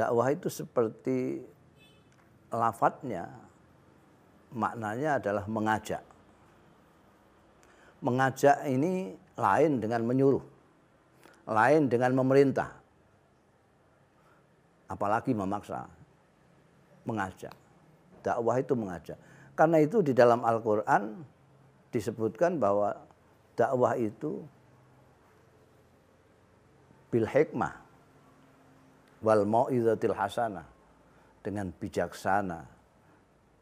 dakwah itu seperti lafadznya maknanya adalah mengajak. Mengajak ini lain dengan menyuruh. Lain dengan memerintah. Apalagi memaksa. Mengajak. Dakwah itu mengajak. Karena itu di dalam Al-Qur'an disebutkan bahwa dakwah itu bil hikmah wal mau'izatil hasanah. Dengan bijaksana.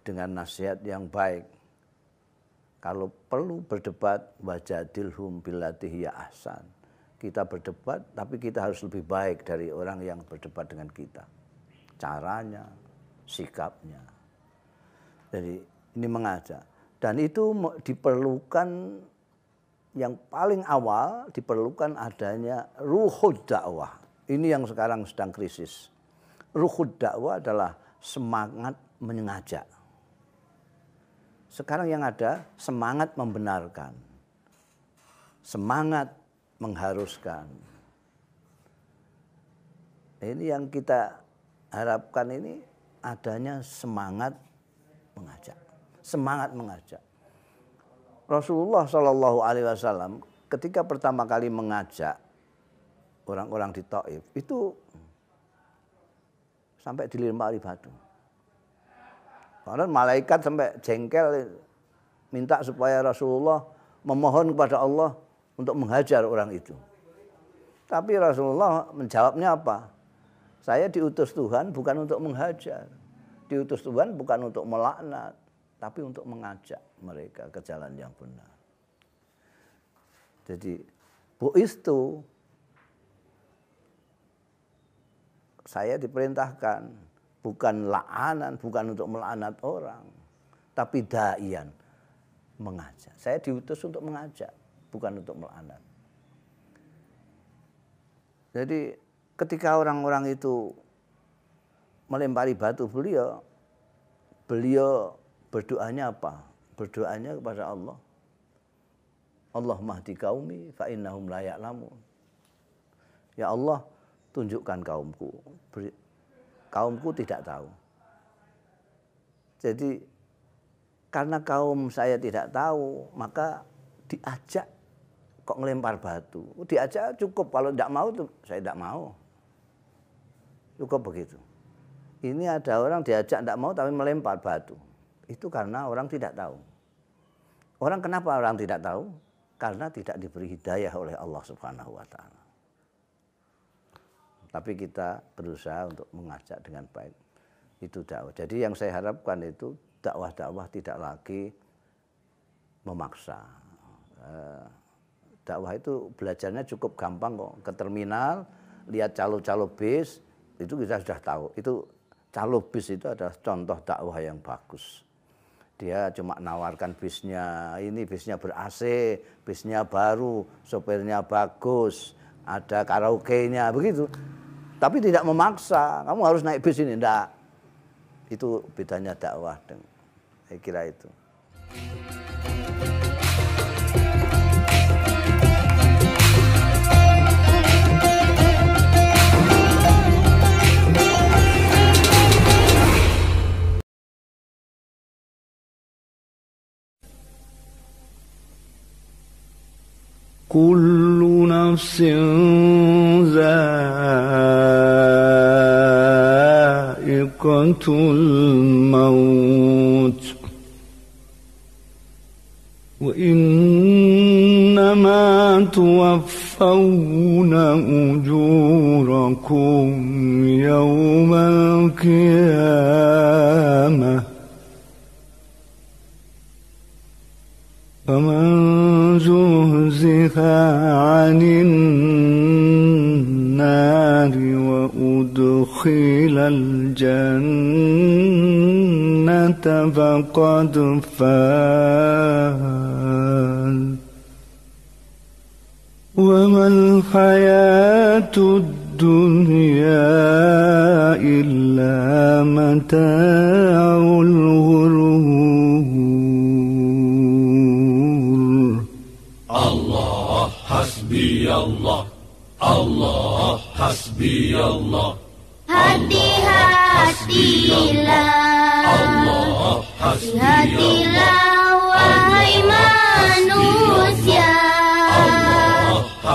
Dengan nasihat yang baik. Kalau perlu berdebat wajadilhum billatihi ya ahsan. Kita berdebat tapi kita harus lebih baik dari orang yang berdebat dengan kita. Caranya sikapnya. Jadi ini mengajak. Dan itu diperlukan yang paling awal diperlukan adanya ruhud dakwah. Ini yang sekarang sedang krisis. Ruhud dakwah adalah semangat mengajak. Sekarang yang ada semangat membenarkan. Semangat mengharuskan. Ini yang kita harapkan ini adanya semangat mengajak. Semangat mengajak. Rasulullah Shallallahu Alaihi Wasallam ketika pertama kali mengajak orang-orang di Taif itu sampai dilempari batu. Karena malaikat sampai jengkel minta supaya Rasulullah memohon kepada Allah untuk menghajar orang itu. Tapi Rasulullah menjawabnya apa? Saya diutus Tuhan bukan untuk menghajar. Diutus Tuhan bukan untuk melaknat tapi untuk mengajak mereka ke jalan yang benar. Jadi bu itu saya diperintahkan bukan laanan, bukan untuk melaknat orang, tapi daian mengajak. Saya diutus untuk mengajak, bukan untuk melaknat. Jadi ketika orang-orang itu melempari batu beliau, beliau Berdoanya apa? Berdoanya kepada Allah. Allah mahdi kaumi fa innahum la ya'lamun. Ya Allah, tunjukkan kaumku. Kaumku tidak tahu. Jadi karena kaum saya tidak tahu, maka diajak kok ngelempar batu. Diajak cukup, kalau tidak mau tuh saya tidak mau. Cukup begitu. Ini ada orang diajak tidak mau tapi melempar batu. Itu karena orang tidak tahu. Orang kenapa orang tidak tahu? Karena tidak diberi hidayah oleh Allah Subhanahu wa taala. Tapi kita berusaha untuk mengajak dengan baik. Itu dakwah. Jadi yang saya harapkan itu dakwah-dakwah tidak lagi memaksa. Eh, dakwah itu belajarnya cukup gampang kok. Ke terminal, lihat calo-calo bis, itu kita sudah tahu. Itu calo bis itu adalah contoh dakwah yang bagus dia cuma nawarkan bisnya ini bisnya ber AC bisnya baru sopirnya bagus ada karaoke-nya begitu. Tapi tidak memaksa. Kamu harus naik bis ini. Enggak itu bedanya dakwah saya kira itu. كل نفس ذائقة الموت. وإنما توفون قد فات وما الحياة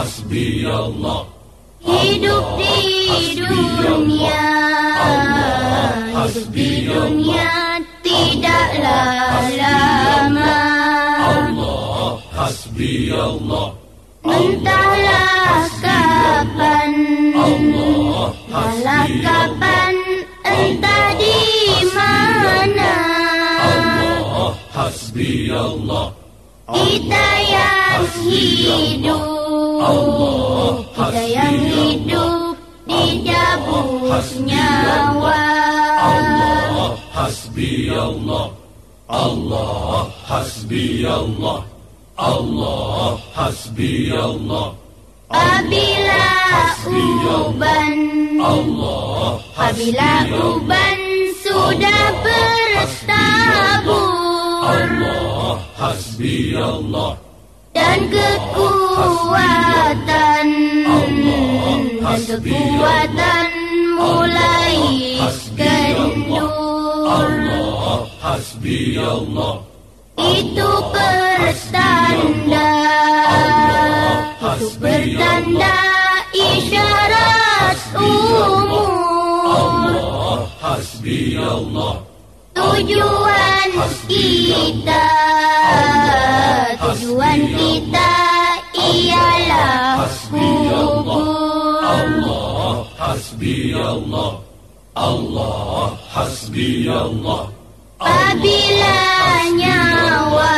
Hasbi Allah Hidup di dunia. Di dunia tidaklah lama. Hasbi Allah Entahlah kapan Entahlah kapan Entah di mana. Hasbi Allah Kita yang hidup Kita yang hidup Dijabut nyawa. Hasbi Allah. Allah Hasbi Allah. Allah Hasbi Allah. Apabila uban Allah Apabila uban sudah bertabur. Allah Hasbi Allah Dan kekuatan. Dan kekuatan mulai kendur Allah Hasbi Allah Itu pertanda. Itu pertanda isyarat umur. Tujuan kita Tujuan kita ialah kubur. Allah Hasbi Allah Allah Hasbi Allah Apabila nyawa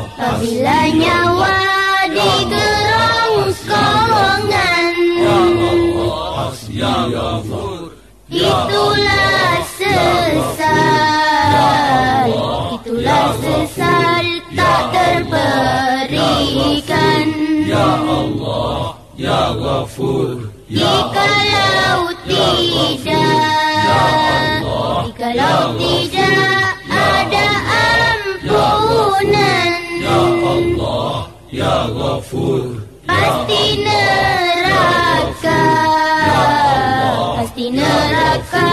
Apabila nyawa digerongkongan. Ya Ghafur Itulah sesal Itulah sesal tak terberikan Ya Allah Ya Ghafur Jikalau tidak Jikalau tidak ada ampunan. Ya Allah Ya Ghafur Pasti neraka Pasti neraka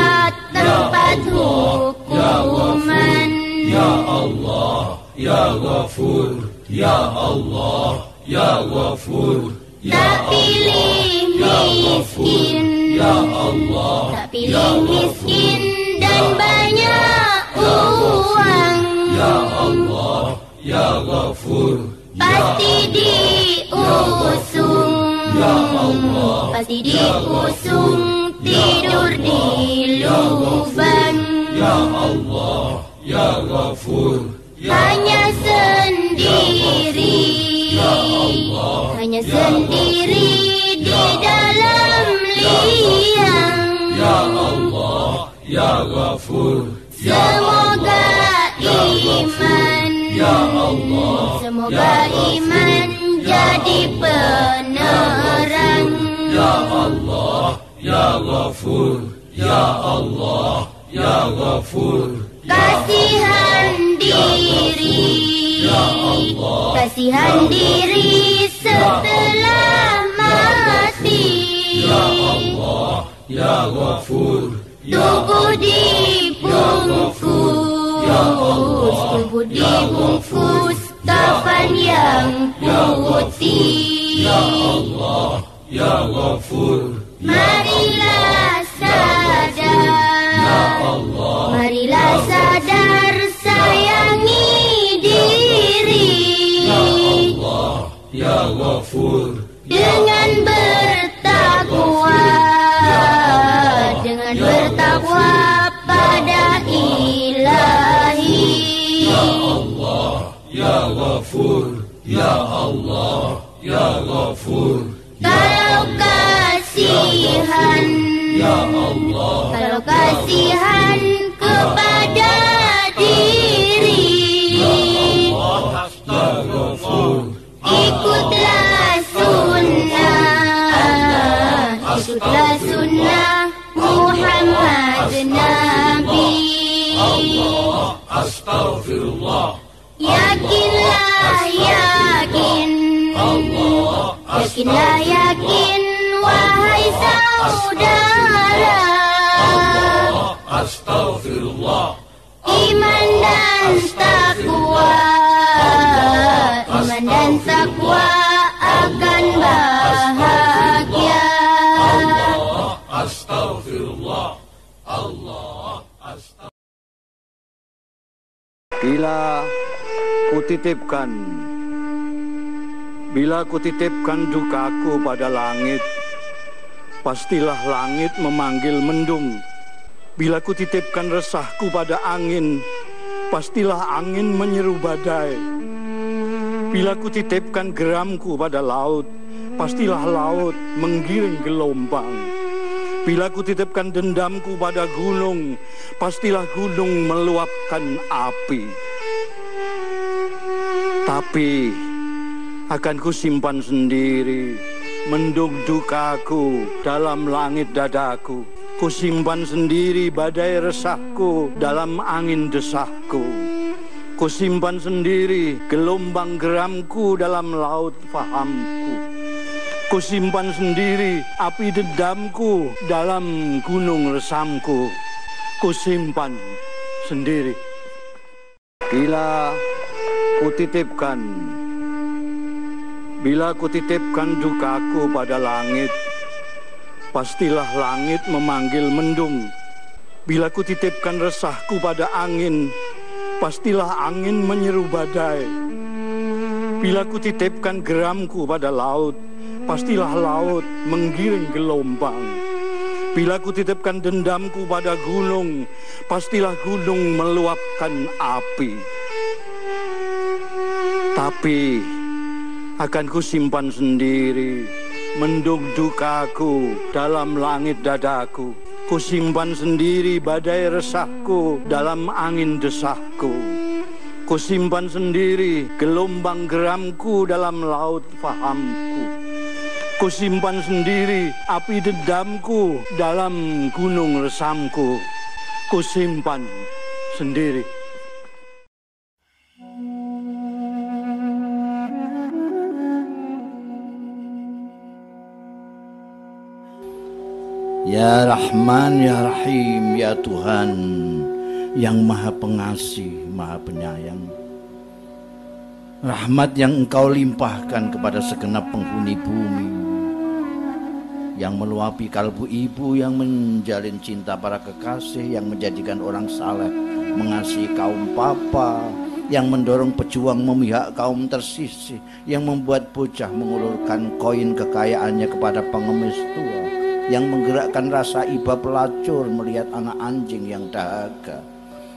tempat hukuman Ya Allah Ya Ghafur Ya Allah Ya Ghafur Tak pilih miskin. Ya Allah Tak pilih miskin dan banyak uang. Ya Allah Ya Ghafur Pasti diusung. Ya Allah Pasti diusung tidur di lubang. Ya Allah Ya Ghafur Hanya sendiri. Hanya sendiri di dalam liang. Ya Allah Ya Ghafur Semoga iman. Ya Allah Semoga iman jadi penerang. Ya Allah Ya Ghafur Ya Allah Ya Ghafur Kasihan diri. Kasihan diri setelah mati. Ya Ghafur Tubuh dibungkus Tubuh dibungkus Kafan yang putih Ya Ghafur Marilah sadar Marilah sadar sayangi diri. Ya Ghafur. Dengan bertakwa. Dengan bertakwa pada ilahi. Ya Ghafur. Ya Allah Ya Ghafur. Kalau kasihan. Ya Allah Yakinlah yakin Wahai saudara Astaghfirullah Iman dan takwa Iman dan takwa akan bahagia Astaghfirullah. Allah. Astaghfirullah. Bila kutitipkan Bila kutitipkan dukaku pada langit Pastilah langit memanggil mendung. Bila kutitipkan resahku pada angin Pastilah angin menyeru badai. Bila kutitipkan geramku pada laut Pastilah laut menggiring gelombang. Bila kutitipkan dendamku pada gunung, pastilah gunung meluapkan api. Tapi akan kusimpan sendiri mendung dukaku dalam langit dadaku. Kusimpan sendiri badai resahku dalam angin desahku. Kusimpan sendiri gelombang geramku dalam laut fahamku. Kusimpan sendiri api dendamku dalam gunung resamku. Kusimpan sendiri. Bila kutitipkan, bila kutitipkan dukaku pada langit, pastilah langit memanggil mendung. Bila kutitipkan resahku pada angin, pastilah angin menyeru badai. Bila kutitipkan geramku pada laut, pastilah laut menggiring gelombang. Bila kutitipkan dendamku pada gunung, pastilah gunung meluapkan api. Tapi akan kusimpan sendiri mendung dukaku dalam langit dadaku. Kusimpan sendiri badai resahku dalam angin desahku. Kusimpan sendiri gelombang geramku dalam laut fahamku. Kusimpan sendiri api dendamku dalam gunung resamku. Kusimpan sendiri. Ya Rahman, Ya Rahim, Ya Tuhan yang Maha Pengasih, Maha Penyayang. Rahmat yang Engkau limpahkan kepada segenap penghuni bumi yang meluapi kalbu ibu yang menjalin cinta para kekasih yang menjadikan orang saleh mengasihi kaum papa yang mendorong pejuang memihak kaum tersisih yang membuat bocah mengulurkan koin kekayaannya kepada pengemis tua yang menggerakkan rasa iba pelacur melihat anak anjing yang dahaga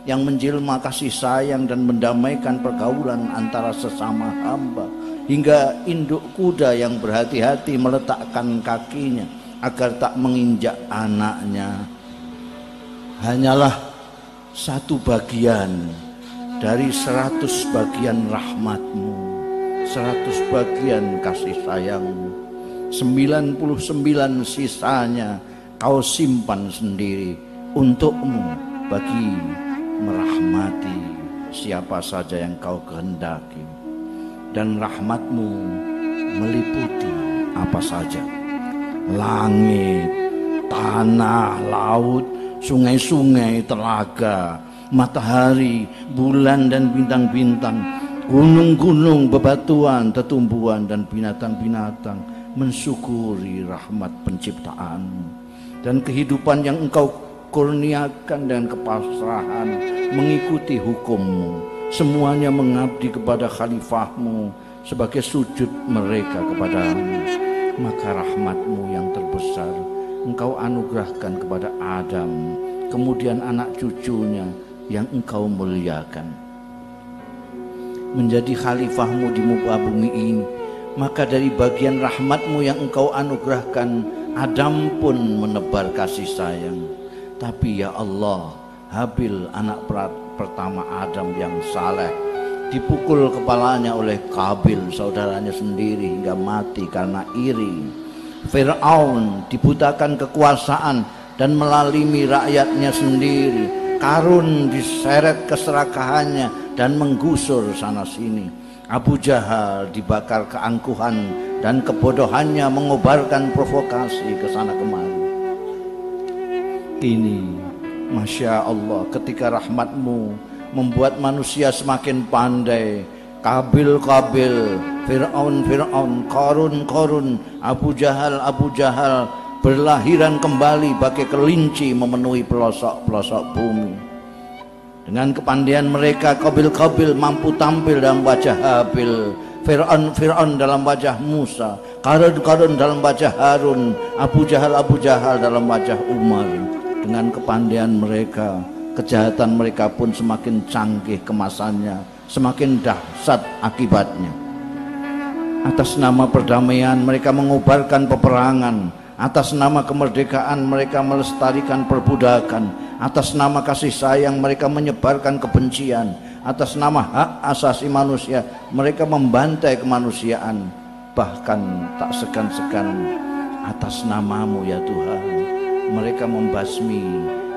yang menjelma kasih sayang dan mendamaikan pergaulan antara sesama hamba hingga induk kuda yang berhati-hati meletakkan kakinya agar tak menginjak anaknya. Hanyalah satu bagian dari seratus bagian rahmatmu seratus bagian kasih sayangmu sembilan puluh sembilan sisanya kau simpan sendiri untukmu bagi merahmati siapa saja yang kau kehendaki. Dan rahmatmu meliputi apa saja. Langit tanah laut sungai-sungai telaga matahari bulan dan bintang-bintang gunung-gunung bebatuan tetumbuhan dan binatang-binatang mensyukuri rahmat penciptaanmu dan kehidupan yang engkau kurniakan dengan kepasrahan mengikuti hukummu. Semuanya mengabdi kepada khalifahmu sebagai sujud mereka kepadamu. Maka rahmatmu yang terbesar engkau anugerahkan kepada Adam kemudian anak cucunya yang engkau muliakan. Menjadi khalifahmu di muka bumi ini maka dari bagian rahmatmu yang engkau anugerahkan Adam pun menebar kasih sayang tapi ya Allah, Habil anak pertama Adam yang saleh dipukul kepalanya oleh Kabil saudaranya sendiri hingga mati karena iri. Fir'aun dibutakan kekuasaan dan melalimi rakyatnya sendiri. Karun diseret keserakahannya dan menggusur sana sini. Abu Jahal dibakar keangkuhan dan kebodohannya mengobarkan provokasi ke sana kemari kini Masya Allah ketika rahmatmu membuat manusia semakin pandai. Kabil-kabil, Fir'aun-Fir'aun, Korun-Korun, Abu Jahal, Abu Jahal berlahiran kembali bagai kelinci memenuhi pelosok-pelosok bumi. Dengan kepandaian mereka, Kabil-Kabil mampu tampil dalam wajah Habil, Fir'aun Fir'aun dalam wajah Musa, Karun Karun dalam wajah Harun, Abu Jahal Abu Jahal dalam wajah Umar. Dengan kepandaian mereka, kejahatan mereka pun semakin canggih kemasannya, semakin dahsyat akibatnya. Atas nama perdamaian mereka mengubarkan peperangan, atas nama kemerdekaan mereka melestarikan perbudakan, atas nama kasih sayang mereka menyebarkan kebencian, atas nama hak asasi manusia mereka membantai kemanusiaan, bahkan tak segan-segan atas namamu ya Tuhan mereka membasmi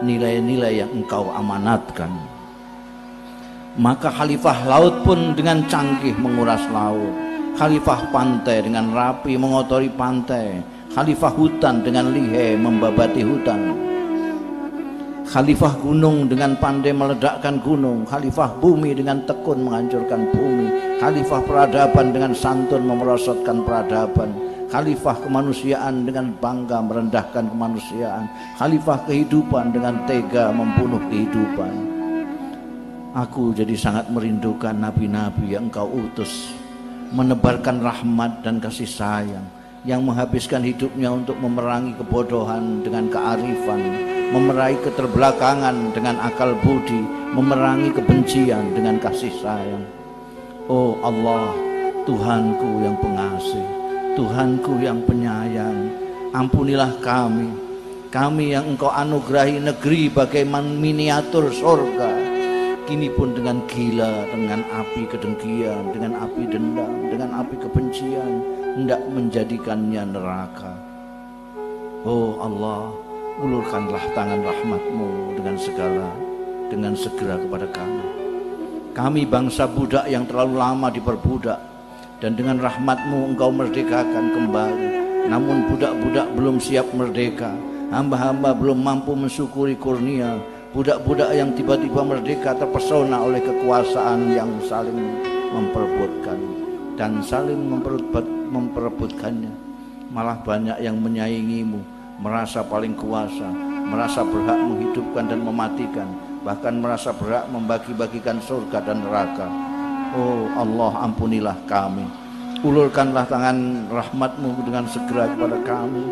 nilai-nilai yang engkau amanatkan. Maka khalifah laut pun dengan canggih menguras laut. Khalifah pantai dengan rapi mengotori pantai. Khalifah hutan dengan lihai membabati hutan. Khalifah gunung dengan pandai meledakkan gunung. Khalifah bumi dengan tekun menghancurkan bumi. Khalifah peradaban dengan santun memerosotkan peradaban khalifah kemanusiaan dengan bangga merendahkan kemanusiaan, khalifah kehidupan dengan tega membunuh kehidupan. Aku jadi sangat merindukan nabi-nabi yang engkau utus, menebarkan rahmat dan kasih sayang, yang menghabiskan hidupnya untuk memerangi kebodohan dengan kearifan, memerangi keterbelakangan dengan akal budi, memerangi kebencian dengan kasih sayang. Oh Allah, Tuhanku yang pengasih, Tuhanku yang penyayang, ampunilah kami, kami yang engkau anugerahi negeri bagaimana miniatur sorga, kini pun dengan gila, dengan api kedengkian, dengan api dendam, dengan api kebencian, hendak menjadikannya neraka. Oh Allah, ulurkanlah tangan rahmatmu dengan segala, dengan segera kepada kami. Kami bangsa budak yang terlalu lama diperbudak, dan dengan rahmatmu engkau merdekakan kembali namun budak-budak belum siap merdeka hamba-hamba belum mampu mensyukuri kurnia budak-budak yang tiba-tiba merdeka terpesona oleh kekuasaan yang saling memperebutkan. Dan saling memperebut, memperebutkannya. Malah banyak yang menyaingimu merasa paling kuasa merasa berhak menghidupkan dan mematikan bahkan merasa berhak membagi-bagikan surga dan neraka. Oh Allah ampunilah kami. Ulurkanlah tangan rahmatmu dengan segera kepada kami.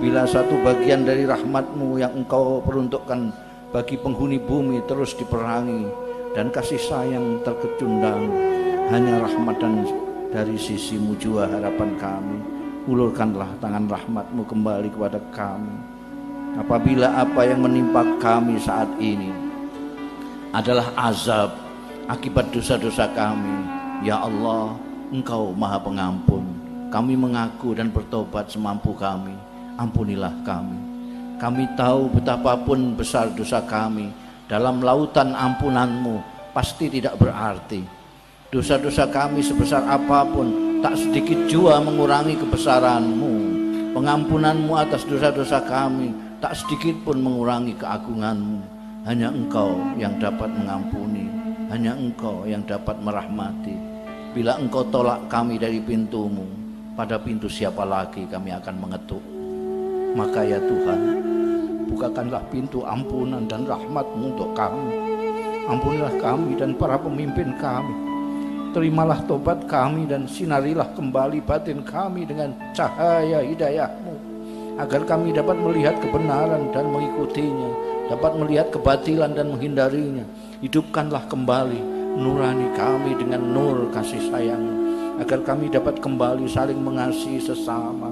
Bila satu bagian dari rahmatmu yang engkau peruntukkan bagi penghuni bumi terus diperangi Dan kasih sayang terkecundang Hanya rahmat dan dari sisimu jua harapan kami Ulurkanlah tangan rahmatmu kembali kepada kami Apabila apa yang menimpa kami saat ini adalah azab akibat dosa-dosa kami. Ya Allah, Engkau Maha Pengampun. Kami mengaku dan bertobat semampu kami. Ampunilah kami. Kami tahu betapapun besar dosa kami dalam lautan ampunanmu pasti tidak berarti. Dosa-dosa kami sebesar apa pun tak sedikit jua mengurangi kebesaranmu. Pengampunanmu atas dosa-dosa kami tak sedikit pun mengurangi keagunganmu. Hanya engkau yang dapat mengampuni hanya engkau yang dapat merahmati. Bila engkau tolak kami dari pintumu, pada pintu siapa lagi kami akan mengetuk. Maka ya Tuhan, bukakanlah pintu ampunan dan rahmatmu untuk kami. Ampunilah kami dan para pemimpin kami. Terimalah tobat kami dan sinarilah kembali batin kami dengan cahaya hidayahmu. Agar kami dapat melihat kebenaran dan mengikutinya. Dapat melihat kebatilan dan menghindarinya Hidupkanlah kembali nurani kami dengan nur kasih sayang agar kami dapat kembali saling mengasihi sesama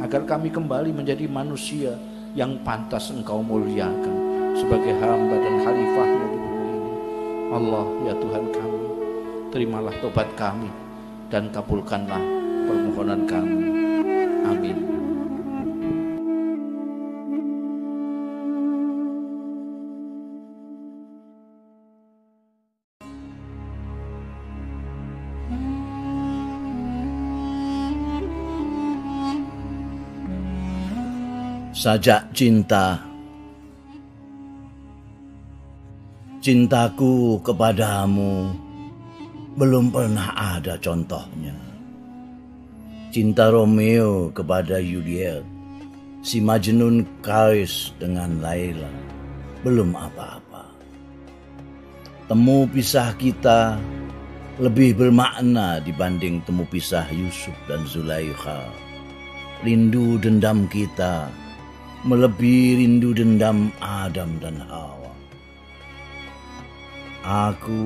agar kami kembali menjadi manusia yang pantas engkau muliakan sebagai hamba dan khalifahnya di bumi ini. Allah ya Tuhan kami terimalah tobat kami dan kabulkanlah permohonan kami. Amin sajak cinta Cintaku kepadamu belum pernah ada contohnya. Cinta Romeo kepada Juliet, si Majnun Karis dengan Laila, belum apa-apa. Temu pisah kita lebih bermakna dibanding temu pisah Yusuf dan Zulaikha. Rindu dendam kita melebihi rindu dendam Adam dan Hawa. Aku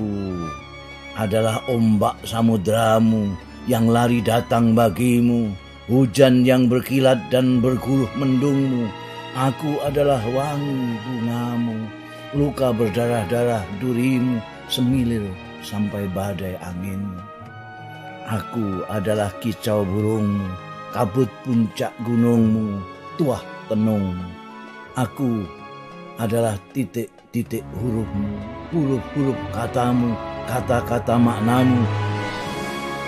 adalah ombak samudramu yang lari datang bagimu, hujan yang berkilat dan berguluh mendungmu. Aku adalah wangi bungamu, luka berdarah-darah durimu, semilir sampai badai anginmu. Aku adalah kicau burungmu, kabut puncak gunungmu, tuah tenung. Aku adalah titik-titik hurufmu, huruf-huruf katamu, kata-kata maknamu.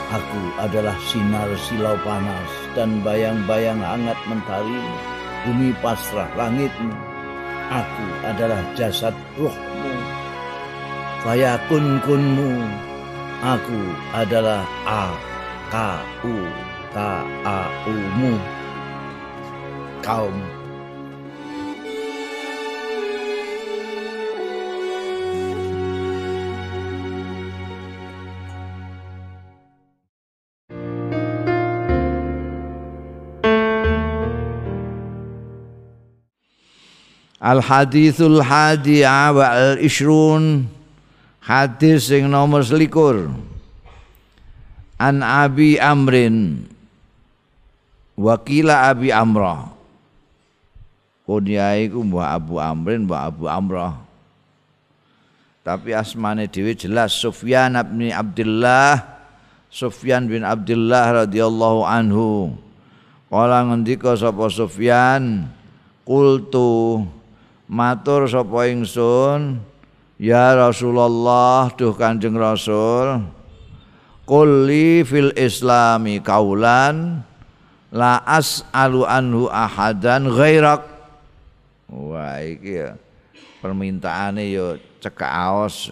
Aku adalah sinar silau panas dan bayang-bayang hangat mentarimu, bumi pasrah langitmu. Aku adalah jasad rohmu, fayakun kunmu. Aku adalah A, K, U, K, A, U, mu kaum. Al hadithul hadi al ishrun hadis sing nomor selikur an abi amrin wakila abi amrah kunyai ku mbah Abu Amrin mbah Abu Amrah. Tapi asmane dhewe jelas Sufyan bin Abdullah Sufyan bin Abdullah radhiyallahu anhu. Kala ngendika sapa Sufyan qultu matur sapa ingsun ya Rasulullah duh Kanjeng Rasul kulli fil islami kaulan la as'alu anhu ahadan ghairak Wah iki ya permintaane yo cekak aos.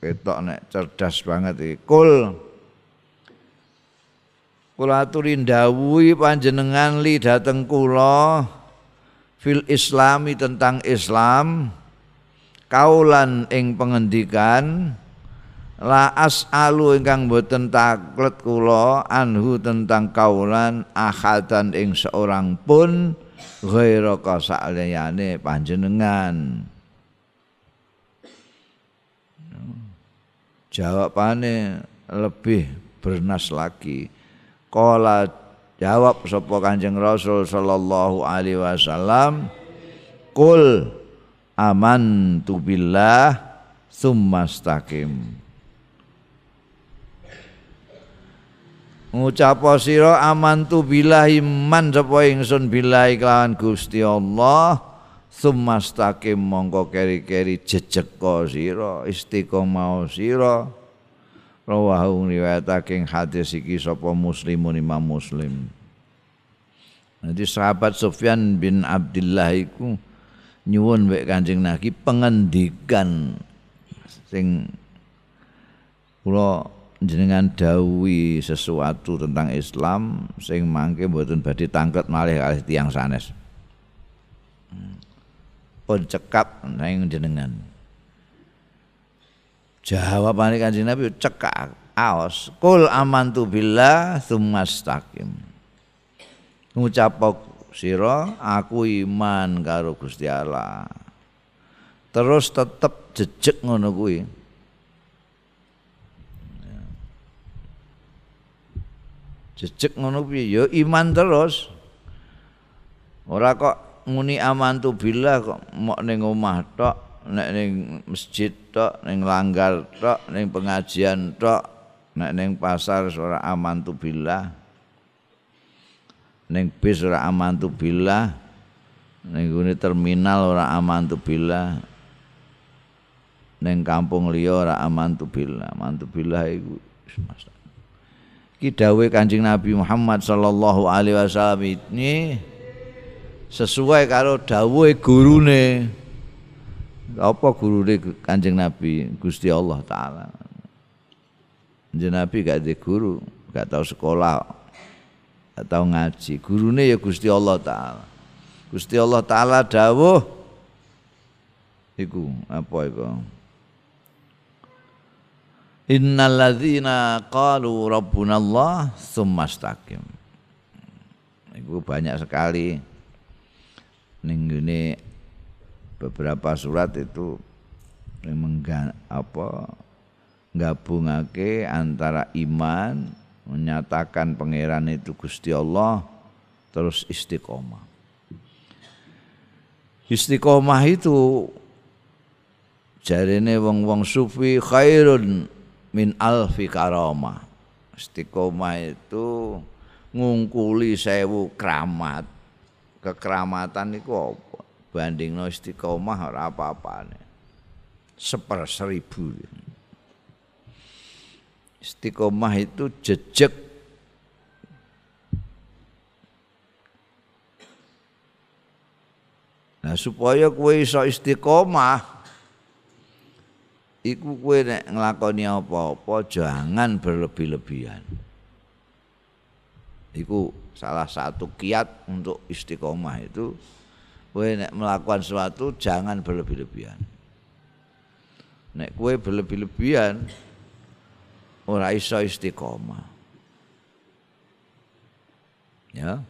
Ketok nek cerdas banget iki. Kul Kula aturi panjenengan li dateng kula fil islami tentang Islam kaulan ing pengendikan la as'alu ingkang boten taklet kula anhu tentang kaulan ahadan ing seorang pun ghaira kasaliyane panjenengan. Jawabane lebih bernas lagi. Kala jawab sapa Kanjeng Rasul sallallahu alaihi wasallam kul amantu billah summastaqim ngucap sira amantu billahi man sapa ingsun billahi kelawan Gusti Allah. Sumastaqim mongko keri-keri jejeka sira istiqomah sira. Rawahu riwayatake hadis iki sapa muslimun imam muslim. Nanti sahabat Sufyan bin Abdullah iku nyuwun mek Kanjeng Nabi pengendikan sing kula jenengan dawi sesuatu tentang Islam sing mangke mboten badhe tangket malih kalih tiyang sanes. Hmm. Pun cekap nang jenengan. Jawabane Kanjeng Nabi cekak aos kul amantu billah tsumastaqim. Ngucap sira aku iman karo Gusti Allah. Terus tetep jejeg ngono kuwi. Jejeg ngono piye ya iman terus. Ora kok muni amantu billah kok mok ning omah tok nek ning masjid tok ning langgar tok ning pengajian tok nek ning pasar ora amantu billah. Ning bis ora amantu billah. Ning gune terminal ora amantu billah. Ning kampung liya ora amantu billah. Amantu billah iku Ki dawuh Kanjeng Nabi Muhammad sallallahu alaihi wasallam ini sesuai karo dawuhe gurune Apa gurune Kanjeng Nabi Gusti Allah taala. Kanjeng Nabi gak ada guru, gak tahu sekolah, gak tahu ngaji. Gurune ya Gusti Allah taala. Gusti Allah taala dawuh iku apa iku? Innalladzina qalu rabbunallah tsumma istaqim. Iku banyak sekali ning beberapa surat itu mengga, apa gabungake antara iman menyatakan pangeran itu Gusti Allah terus istiqomah. Istiqomah itu jarene wong-wong sufi khairun min alfi karamah. Istiqomah itu ngungkuli sewu keramat. Kekeramatan itu apa? Banding no istiqomah ora apa-apane. Seper seribu. Istiqomah itu jejak Nah supaya kue iso istiqomah iku kowe nek nglakoni apa-apa jangan berlebih-lebihan. Iku salah satu kiat untuk istiqomah itu kowe nek melakukan sesuatu jangan berlebih-lebihan. Nek kowe berlebih-lebihan ora iso istiqomah. Ya.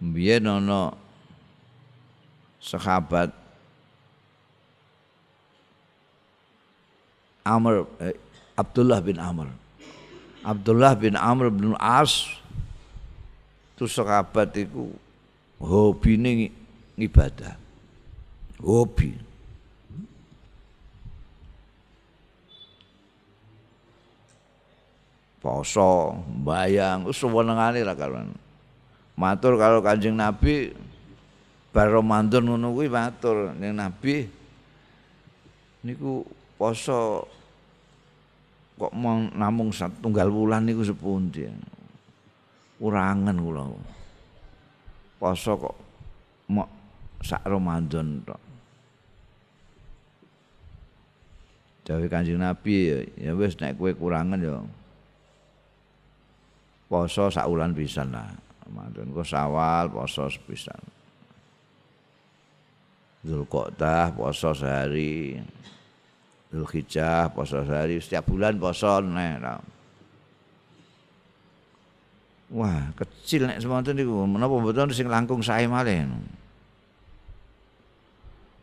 Mbiyen ana sahabat Amr eh, Abdullah bin Amr. Abdullah bin Amr bin As itu sahabat itu hobi ini ibadah. Hobi. Poso, bayang, sewenengane lah kalau matur kalau kanjeng Nabi bar Ramadan ngono matur ning Nabi niku poso kok mau namung tunggal wulan niku sepundi urangan kula poso kok mau sak Ramadan tok Dewe Kanjeng Nabi ya, ya wis nek kowe kurangan ya poso sak wulan pisan lah. Ramadan kok sawal poso sepisan. Zulqa'dah poso sehari. Zulhijjah poso sehari setiap bulan poso nek. Wah, kecil nek semonten niku menapa mboten sing langkung sae malih.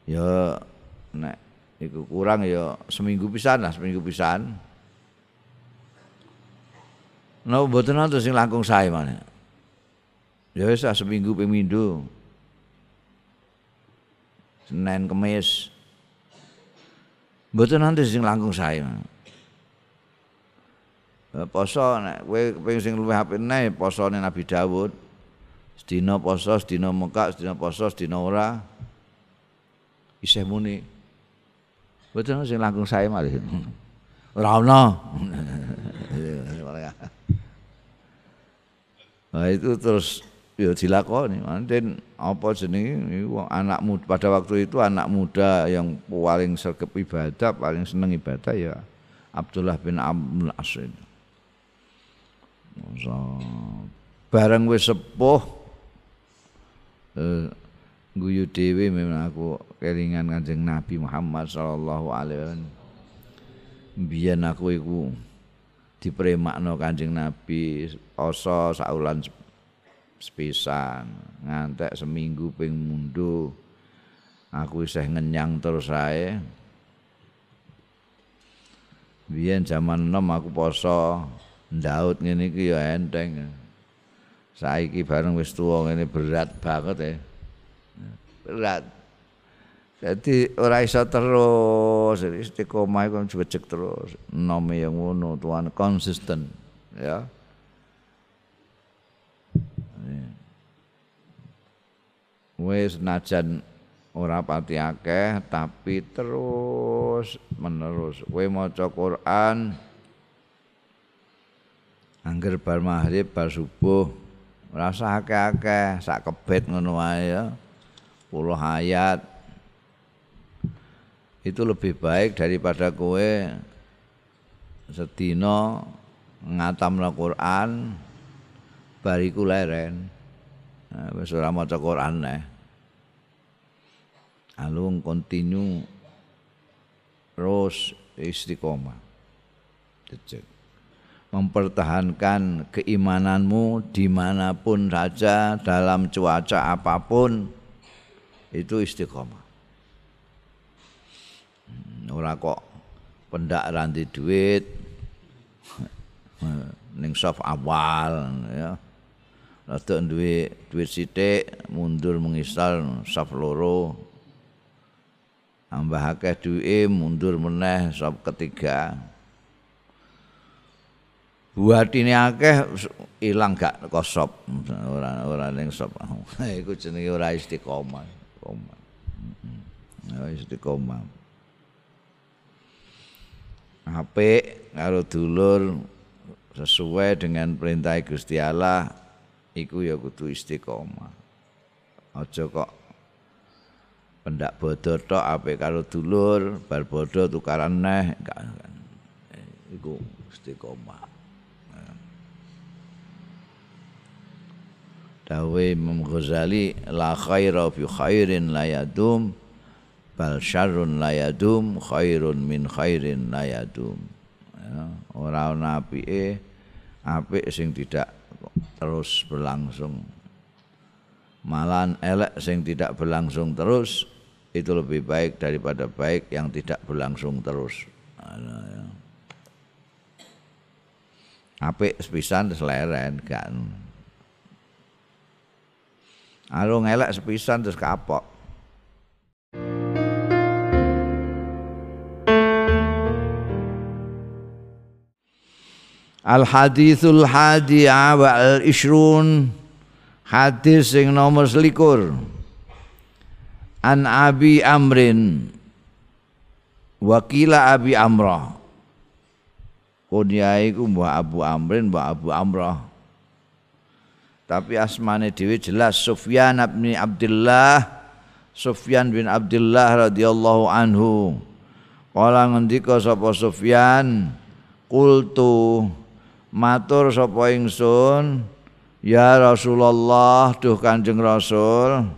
Ya nek iku kurang ya seminggu pisan lah, seminggu pisan. Napa mboten wonten sing langkung sae malih. Ya seminggu ping Senin Kemis Mboten nanti sing langkung sae. Poso nek kowe kepengin sing luwih apik posone Nabi Dawud. Sedina poso, sedina mekak, sedina poso, sedina ora. Isih muni. Mboten sing langkung sae malih. Ora ono. Nah itu terus ya dilakoni. Manten apa jenenge? Muda pada waktu itu anak muda yang paling sergap ibadah paling seneng ibadah ya Abdullah bin Amr As so, bareng wis sepuh eh, guyu dhewe memang aku kelingan Kanjeng Nabi Muhammad sallallahu alaihi wasallam. Biyen aku iku dipremakno Kanjeng Nabi poso saulan sepisan. Ngantek seminggu ping mundu aku isih ngenyang terus ae. Biyen zaman enom aku poso ndaut ngene iki ya enteng. Saiki bareng wis tuwa ngene berat banget ya berat. Jadi ora iso terus istiqomah iku cek terus. Nome yang ngono tuan konsisten ya wis najan ora pati akeh tapi terus menerus. Kowe maca Quran angger bar maghrib bar subuh rasa akeh-akeh sak kebet ngono wae ya. Puluh ayat. Itu lebih baik daripada kowe sedina ngatamna Quran bariku leren. Wis ora maca Quran neh alung kontinu terus istiqomah. Cecek. mempertahankan keimananmu di mana pun saja dalam cuaca apa pun itu istiqomah. Hmm, ora kok pendak ranti duit ning soft awal ya. Rada duwe duit sithik mundur mengistal soft loro tambah akeh duwe mundur meneh soft ketiga. Buat ini akeh ilang gak kosop ora ora ning sop. Iku jenenge ora istiqomah. Istiqomah. Istiqomah. Apik karo dulur sesuai dengan perintah Gusti Allah iku ya kudu istiqomah. Aja kok pendak bodoh tok apik karo dulur bar bodoh tukaran neh iku istiqomah Dawe Imam Ghazali la khaira fi khairin la yadum bal syarrun la yadum khairun min khairin la yadum. Ya, ora ana apike apik sing tidak terus berlangsung. Malan elek sing tidak berlangsung terus itu lebih baik daripada baik yang tidak berlangsung terus. Ya. apik sepisan seleren kan. Arung elek sepisan terus kapok. Al hadithul hadi al ishrun. Hadis sing nomor selikur An Abi Amrin. Wakila Abi Amrah. Kunyai ku Mbah Abu Amrin Mbah Abu Amrah. Tapi asmane dhewe jelas Sufyan bin Abdullah Sufyan bin Abdullah radhiyallahu anhu. Kala ngendika sapa Sufyan Qultu matur sapa ingsun ya Rasulullah duh Kanjeng Rasul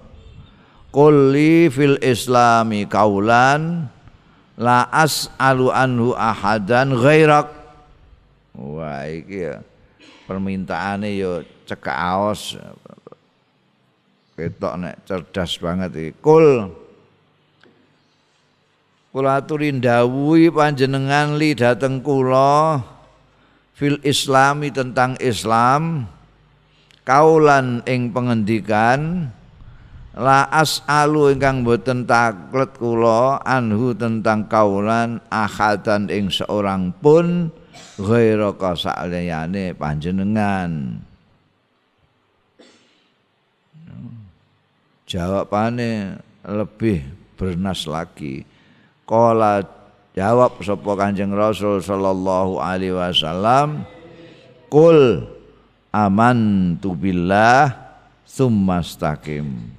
kulli fil islami kaulan la as'alu anhu ahadan ghairak. Wah iki ya permintaane yo cekak aos. Ketok nek cerdas banget iki. Kul. Kula aturi ndawuhi panjenengan li dateng kula fil islami tentang Islam kaulan ing pengendikan la as'alu ingkang boten taklet kula anhu tentang kaulan ahadan ing seorang pun ghaira kasaliyane panjenengan jawabane lebih bernas lagi qala Jawab sapa Kanjeng Rasul sallallahu alaihi wasallam, "Qul amantu billah tsumastaqim."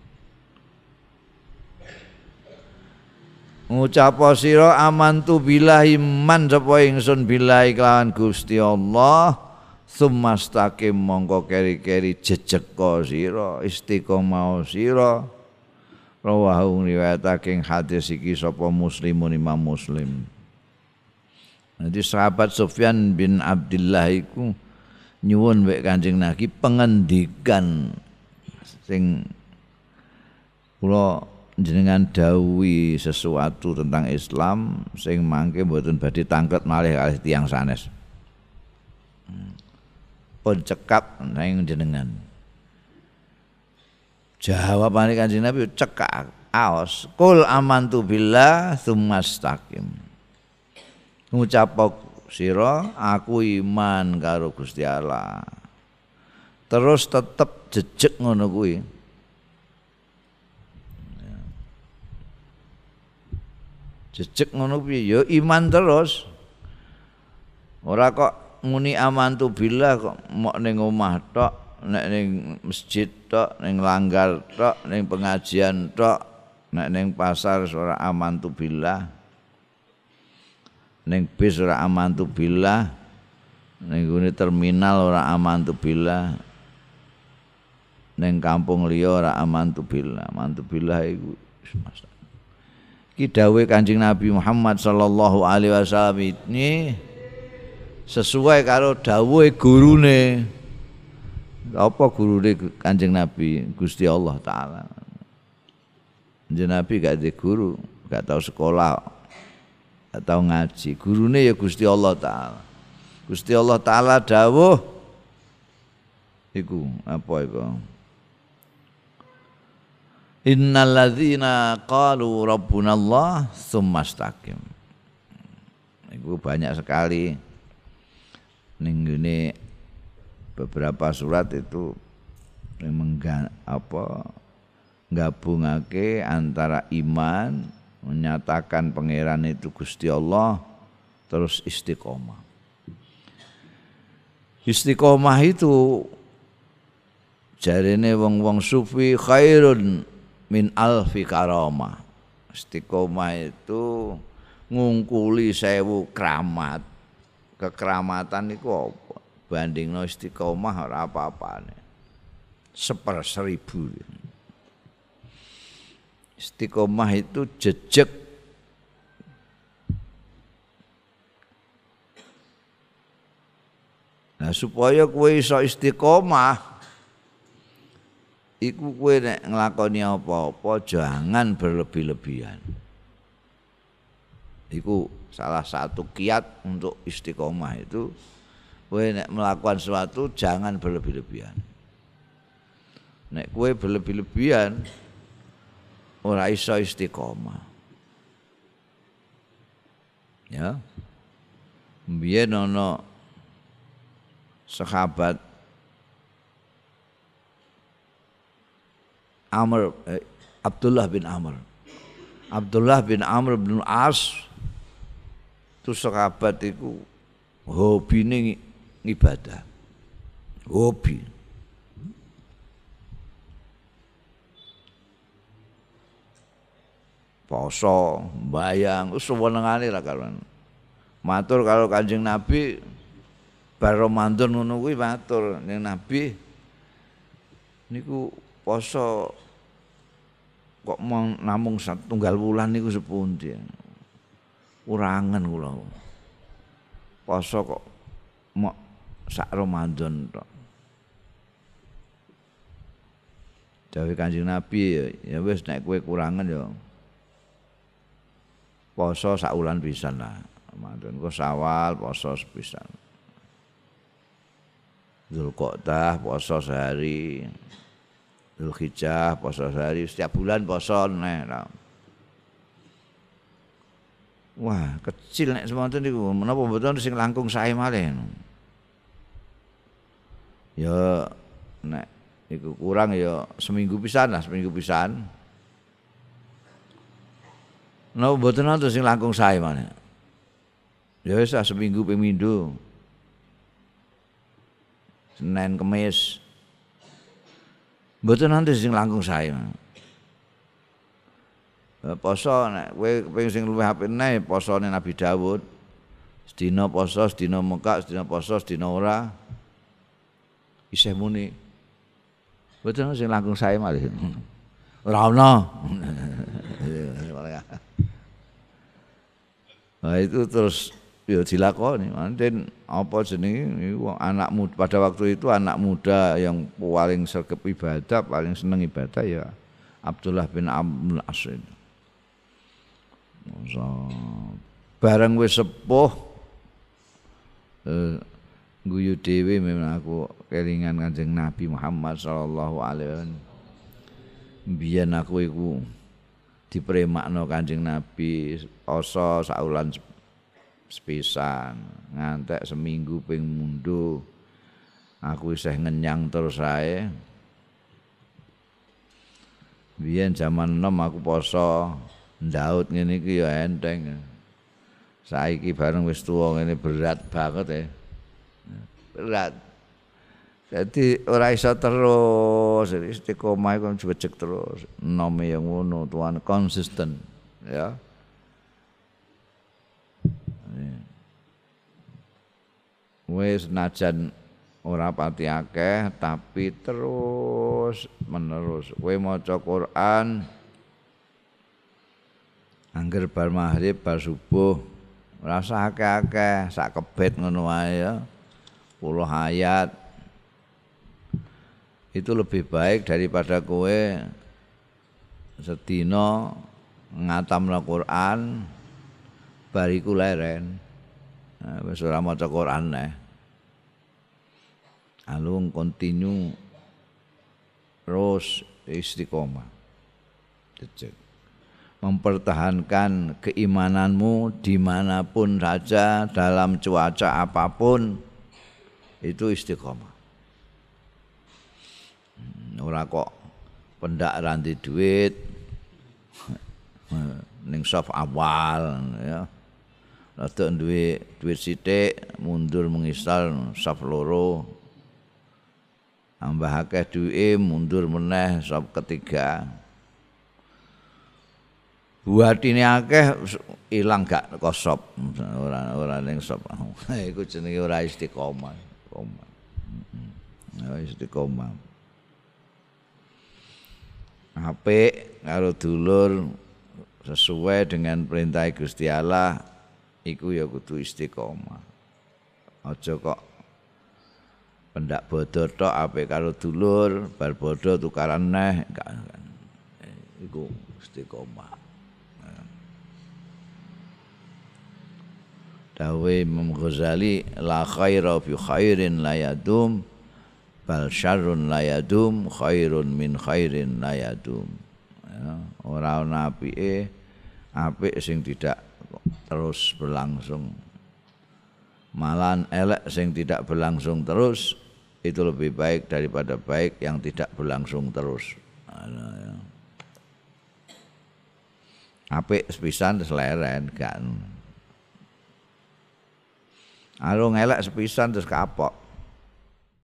Ngucap sira amantu billahi man sapa ingsun billahi kelawan Gusti Allah. Tsumastaqim mongko keri-keri jejeka sira istiqomah sira. Rawahu riwayatake hadis iki sapa muslimun imam muslim? Nanti sahabat Sufyan bin Abdullah iku nyuwun wek Kanjeng Nabi pengendikan sing kula jenengan dawuhi sesuatu tentang Islam sing mangke mboten badhe tangket malih kalih tiyang sanes. Hmm. Pun cekap nang jenengan. Jawabane Kanjeng Nabi cekak aos kul amantu billah tsumastaqim. Ngucap sira aku iman karo Gusti Allah. Terus tetep jejeg ngono kuwi. Jejeg ngono kuwi ya iman terus. Ora kok muni amantu billah kok mok ning omah tok nek ning masjid tok ning langgar tok ning pengajian tok nek ning pasar ora aman tu billah ning bis ora amantu billah ning gone terminal ora amantu billah ning kampung liya ora amantu billah amantu billah iku Ki dawuh Kanjeng Nabi Muhammad sallallahu alaihi wasallam ini sesuai karo dawuhe gurune. Apa gurune Kanjeng Nabi Gusti Allah taala. Kanjeng Nabi gak ada guru, gak tahu sekolah, gak tahu ngaji. Gurune ya Gusti Allah taala. Gusti Allah taala dawuh iku apa iku? Innalladzina qalu rabbunallah tsumastaqim. Itu banyak sekali ning beberapa surat itu mengga, apa gabungake antara iman menyatakan pangeran itu Gusti Allah terus istiqomah. Istiqomah itu jarene wong-wong sufi khairun min alfi karomah istiqomah itu ngungkuli sewu keramat kekeramatan itu apa? Banding no istiqomah ora apa-apa seper seribu. Istiqomah itu jejak Nah supaya kue iso istiqomah iku kowe nek nglakoni apa-apa jangan berlebih-lebihan. Iku salah satu kiat untuk istiqomah itu kowe nek melakukan sesuatu jangan berlebih-lebihan. Nek kowe berlebih-lebihan ora iso istiqomah. Ya. Mbiyen ana sahabat Amr eh, Abdullah bin Amr. Abdullah bin Amr bin As itu sahabat itu hobi ini ibadah. Hobi. Poso, bayang, sewenengane lah kalau matur kalau kanjeng Nabi bar Ramadan ngono matur ning Nabi niku poso kok mau namung tunggal wulan niku sepundi? Urangan kula. Poso kok mau sak Ramadan tok. Dawe Kanjeng Nabi ya wis nek kowe kurangan ya. Poso wulan pisan lah. Ramadan kok sawal poso sepisan. Zulqa'dah poso sehari Zulhijjah poso sehari setiap bulan poso nek. Wah, kecil nek semonten niku menapa mboten sing langkung sae malih. Ya nek iku kurang ya seminggu pisan lah, seminggu pisan. Napa mboten wonten sing langkung sae malih. Ya wis seminggu pemindo. Senin Kemis. Mboten nanti sing langkung sae. Eh, poso nek kowe pengen sing luwih apik posone Nabi Dawud. Sedina poso, sedina mekak, sedina poso, sedina ora. Isih muni. Mboten sing langkung sae malih. Ora ono. Nah itu terus ya dilakoni manten apa jenenge? Anak muda pada waktu itu anak muda yang paling sergap ibadah paling seneng ibadah ya Abdullah bin Amr As so, bareng wis sepuh eh, guyu dhewe memang aku kelingan Kanjeng Nabi Muhammad sallallahu alaihi wasallam. Biyen aku iku dipremakno Kanjeng Nabi poso saulan sepisan. Ngantek seminggu ping mundu aku isih ngenyang terus ae. Biyen zaman enom aku poso ndaut ngene iki ya enteng. Saiki bareng wis tuwa ngene berat banget ya berat. Jadi ora iso terus istiqomah iku cek terus. Nome yang ngono tuan konsisten ya. Wis senajan ora pati akeh tapi terus menerus. Kowe maca Quran. Angger bar maghrib bar subuh. Rasa akeh-akeh sak kebet ngono wae ya. Puluh ayat. Itu lebih baik daripada kowe sedina ngatamna Quran bariku leren. Nah, wis ora maca Quran neh alung kontinu terus istiqomah. Cecek. mempertahankan keimananmu di mana pun saja dalam cuaca apa pun itu istiqomah. Hmm, ora kok pendak ranti duit ning soft awal ya rada duwe duit sithik mundur mengistal soft loro. Tambah akeh duwe mundur meneh soft ketiga. Buat ini akeh ilang gak kosop ora ora ning sop. Iku jenenge ora istiqomah istiqomah. Heeh. istiqomah. Apik karo dulur sesuai dengan perintah Gusti Allah iku ya kudu istiqomah. Aja kok pendak bodoh tok apik karo dulur bar bodoh tukaran neh iku istiqomah. Dawe Imam Ghazali la khaira fi khairin la yadum bal syarrun la yadum khairun min khairin la yadum. Ya, ora ana apike apik sing tidak terus berlangsung. Malan elek sing tidak berlangsung terus itu lebih baik daripada baik yang tidak berlangsung terus. Ya. apik sepisan seleren kan Alo ngelak sepisan terus kapok